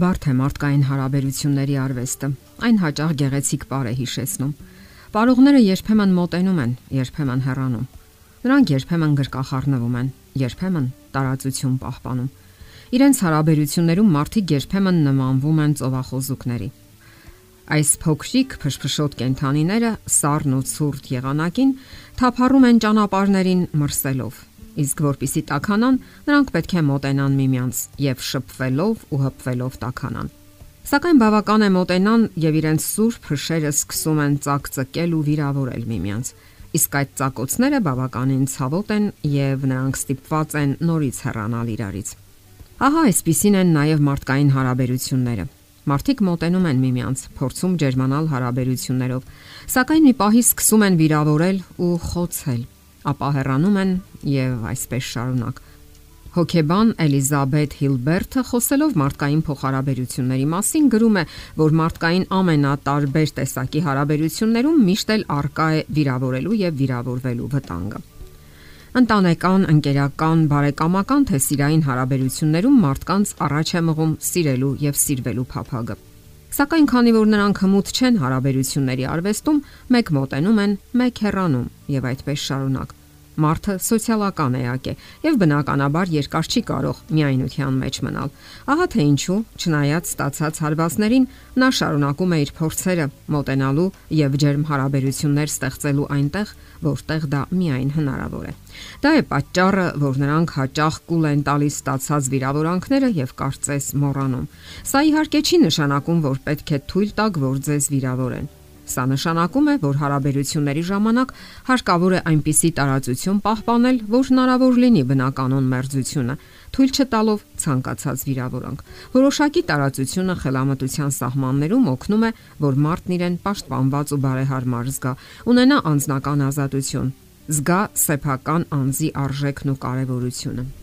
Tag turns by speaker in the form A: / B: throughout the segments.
A: Բարդ է մարդկային հարաբերությունների արվեստը։ Այն հաճախ գեղեցիկ բառ է հիշեցնում։ Պարողները երբեմն մոտենում են, երբեմն հեռանում։ Նրանք երբեմն գրկախառնվում են, երբեմն տարածություն պահպանում։ Իրենց հարաբերություններում մարդիկ երբեմն նմանվում են ծովախոզուկների։ Այս փոքրիկ փշփշոտ կենթանիները սառն ու ցուրտ եղանակին թափառում են ճանապարհներին մրսելով իսկ որpիսի տականան, նրանք պետք է մոտենան միմյանց եւ շփվելով ու հպվելով տականան։ Սակայն բավական է մոտենան եւ իրենց սուրբ հրշերը սկսում են ծակծկել ու վիրավորել միմյանց։ Իսկ այդ ծակոցները բավականին ցավոտ են եւ նրանք ստիպված են նորից հեռանալ իրարից։ Ահա այսպիսին են նաեւ մարդկային հարաբերությունները։ Մարդիկ մոտենում են միմյանց, փորձում ջերմանալ հարաբերություններով, սակայն մի պահի սկսում են վիրավորել ու խոցել ապա հեռանում են եւ այսպես շարունակ։ Հոկեբան Էլիզաբետ Հիլբերթը խոսելով մարդկային փոխհարաբերությունների մասին գրում է, որ մարդկային ամենատարբեր տեսակի հարաբերություններում միշտ էլ արկա է վիրավորելու եւ վիրավորվելու վտանգը։ Ընտանեկան, ընկերական, բարեկամական թե սիրային հարաբերություններում մարդկանց առաջ է մղում սիրելու եւ սիրվելու փափագը։ Սակայն քանի որ նրանք հմուտ չեն հարաբերությունների արվեստում, մեկ մոտենում են, մեկ հեռանում եւ այդպես շարունակ։ Մարդը սոցիալական էակ է եւ բնականաբար երկար չի կարող միայնության մեջ մնալ։ Ահա թե ինչու, չնայած ստացած հարվածներին, նա շարունակում է իր փորձերը մոտենալու եւ ջերմ հարաբերություններ ստեղծելու այնտեղ, որտեղ դա միայն հնարավոր է։ Դա է պատճառը, որ նրանք հաճախ կուլ են տալիս ստացած վիրավորանքները եւ կարծես մոռանում։ Սա իհարկե չի նշանակում, որ պետք է թույլ տակ, որ ձեզ վիրավորեն Սա նշանակում է, որ հարաբերությունների ժամանակ հարկավոր է այնպիսի տարածություն պահպանել, որ հնարավոր լինի բնականon մերձությունը, թույլ չտալով ցանկացած վիրավորանք։ Որոշակի տարածությունը խելամտության սահմաններում օգնում է, որ մարդն իրեն պաշտպանված ու բարեհարմար զգա, ունենա անձնական ազատություն, զգա սեփական անձի արժեքն ու կարևորությունը։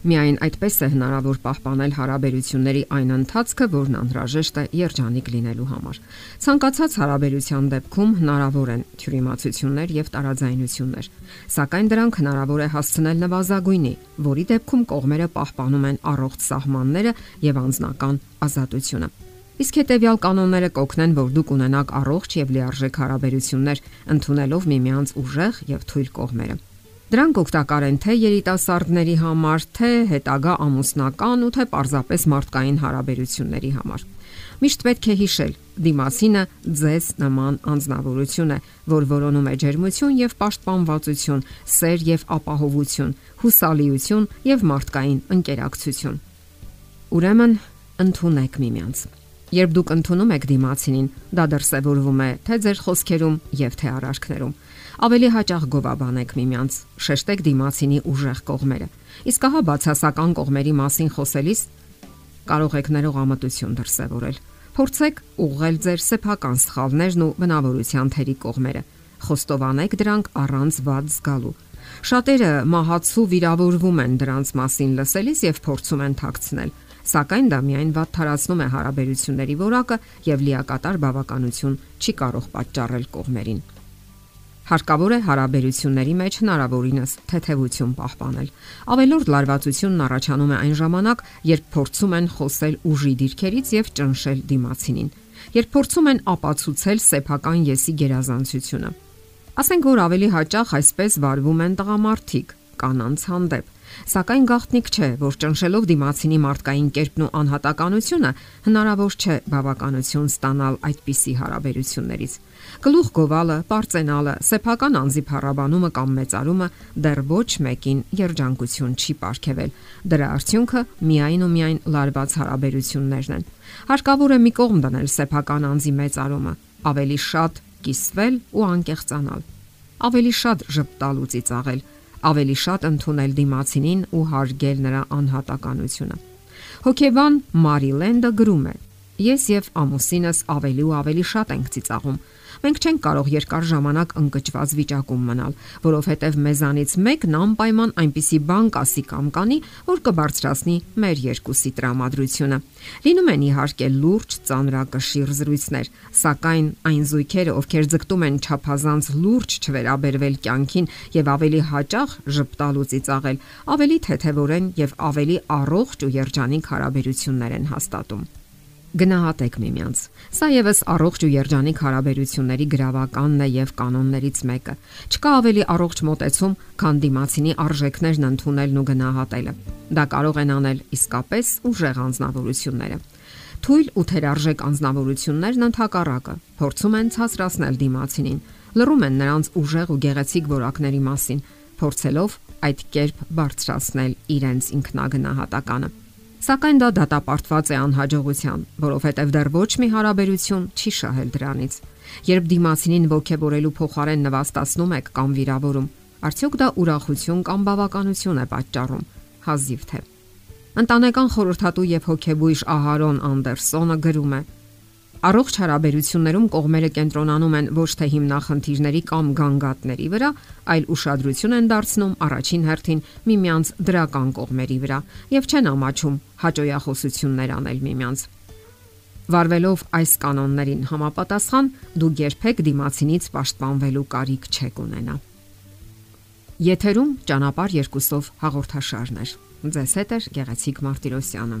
A: Միայն այդպես է հնարավոր պահպանել հարաբերությունների այն ընթացքը, որն անհրաժեշտ է երջանիկ լինելու համար։ Ցանկացած հարաբերության դեպքում հնարավոր են թյուրիմացություններ եւ տարաձայնություններ, սակայն դրանք հնարավոր է հասցնել նվազագույնի, որի դեպքում կողմերը պահպանում են առողջ սահմանները եւ անձնական ազատությունը։ Իսկ հետեւյալ կանոնները կօգնեն, որ դուք ունենաք առողջ եւ լիարժեք հարաբերություններ, ընդունելով միմյանց ուժեղ եւ թույլ կողմերը։ Դրանք օգտակար են թե երիտասարդների համար, թե հետագա ամուսնական ու թե պարզապես մարդկային հարաբերությունների համար։ Միշտ պետք է հիշել, դիմասինը ձեզ նման անznավորություն է, որ որոնում է ջերմություն եւ պաշտպանվածություն, սեր եւ ապահովություն, հուսալիություն եւ մարդկային ընկերակցություն։ Ուրեմն, ընդունեք միմյանց։ Երբ դուք ընդունում եք դիմացինին, դա դրսևորվում է թե ձեր խոսքերում եւ թե արարքներում ավելի հաճախ գովաբանեք միմյանց, շեշտեք դիմացինի ուժեղ կողմերը։ Իսկ ահա բացասական կողմերի մասին խոսելիս կարող եք ներողամտություն դրսևորել։ Փորձեք ուղղել ձեր սեփական սխալներն ու բնավորության թերի կողմերը։ Խոստովանեք դրանք առանց վատ զգալու։ Շատերը մահացու վիրավորվում են դրանց մասին լսելիս եւ փորձում են թաքցնել սակայն դա միայն վատ թարացնում է հարաբերությունների որակը եւ լիակատար բավականություն չի կարող պատճառել կողմերին։ Հարկավոր է հարաբերությունների մեջ հնարավորինս թեթևություն պահպանել։ Ավելորդ լարվածությունն առաջանում է այն ժամանակ, երբ փորձում են խոսել ուժի դիրքերից եւ ճնշել դիմացինին, երբ փորձում են ապացուցել սեփական եսի գերազանցությունը։ Ասենք որ ավելի հաճախ այսպես վարվում են տղամարդիկ կանանց հանդեպ Սակայն գաղտնիք չէ, որ ճնշելով դիմացինի մարդկային կերպն ու անհատականությունը հնարավոր չէ բավականություն ստանալ այդպիսի հարաբերություններից։ Գլուխ գովալը, པարծենալը, սեփական անձի փառաբանումը կամ մեծարումը դեռ ոչ մեկին երջանկություն չի ապարգևել։ Դրա արդյունքը միայն ու միայն լարված հարաբերություններն են։ Հարկավոր է մի կողմ դնել սեփական անձի մեծարումը, ավելի շատ կիսվել ու անկեղծանալ ավելի շատ ճպտալ ու ծիծաղել, ավելի շատ ընդունել դիմացինին ու հարգել նրա անհատականությունը։ Հոկեբան Մարիլենդը գրում է. Ես եւ ամուսինս ավելի ու ավելի շատ ենք ծիծաղում։ Մենք չենք կարող երկար ժամանակ ընկճված վիճակում մնալ, որովհետև մեզանից մեկն անպայման այնպիսի բան կասի կամ կանի, որ կբարձրացնի մեր երկուսի տրամադրությունը։ Լինում են իհարկե լուրջ ծանրակշիռ զրույցներ, սակայն այն զույգերը, ովքեր ձգտում են ճափազանց լուրջ չվերաբերվել կյանքին եւ ավելի հաճախ ժպտալ ու ծիծաղել, ավելի թեթևորեն եւ ավելի առողջ ու երջանիկ հարաբերություններ են հաստատում։ Գնահատեք միմյանց։ Սա եւս առողջ ու երջանիկ հարաբերությունների գրավականն է եւ կանոններից մեկը։ Չկա ավելի առողջ մոտեցում, քան դիմացինի արժեքներն ընդունելն ու գնահատելը։ Դա կարող են անել իսկապես ուժեղ անznավորությունները։ Թույլ ու թերարժեք անznավորություններն ընդհակառակը փորձում են ցածրացնել դիմացինին, լռում են նրանց ուժեղ ու գեղեցիկ որակների մասին, փորձելով այդ կերպ բարձրացնել իրենց ինքնագնահատականը։ Սակայն դա դատապարտված է անհաջողության, որովհետև դեռ ոչ մի հարաբերություն չի շահել դրանից։ Երբ դիմացինին ողքեվորելու փոխարեն նվաստացնում եք կամ վիրավորում, արդյոք դա ուրախություն կամ բավականություն է պատճառում։ Հազիվ թե։ Ընտանեկան խորհրդատու եւ հոգեբույժ Ահարոն Անդերսոնը գրում է. Առողջ հարաբերություններում կողմերը կենտրոնանում են ոչ թե հիմնախնդիրների կամ գանգատների վրա, այլ ուշադրություն են դարձնում առաջին հերթին միմյանց դրական կողմերի վրա եւ չեն ամաչում հաջողախոսություններ անել միմյանց։ Վարվելով այս կանոններին համապատասխան, դուք երբեք դիմացինից պաշտպանվելու կարիք չեք ունենա։ Եթերում ճանապար երկուսով հաղորդաշարներ։ Ձեզ հետ է Գեղեցիկ Մարտիրոսյանը։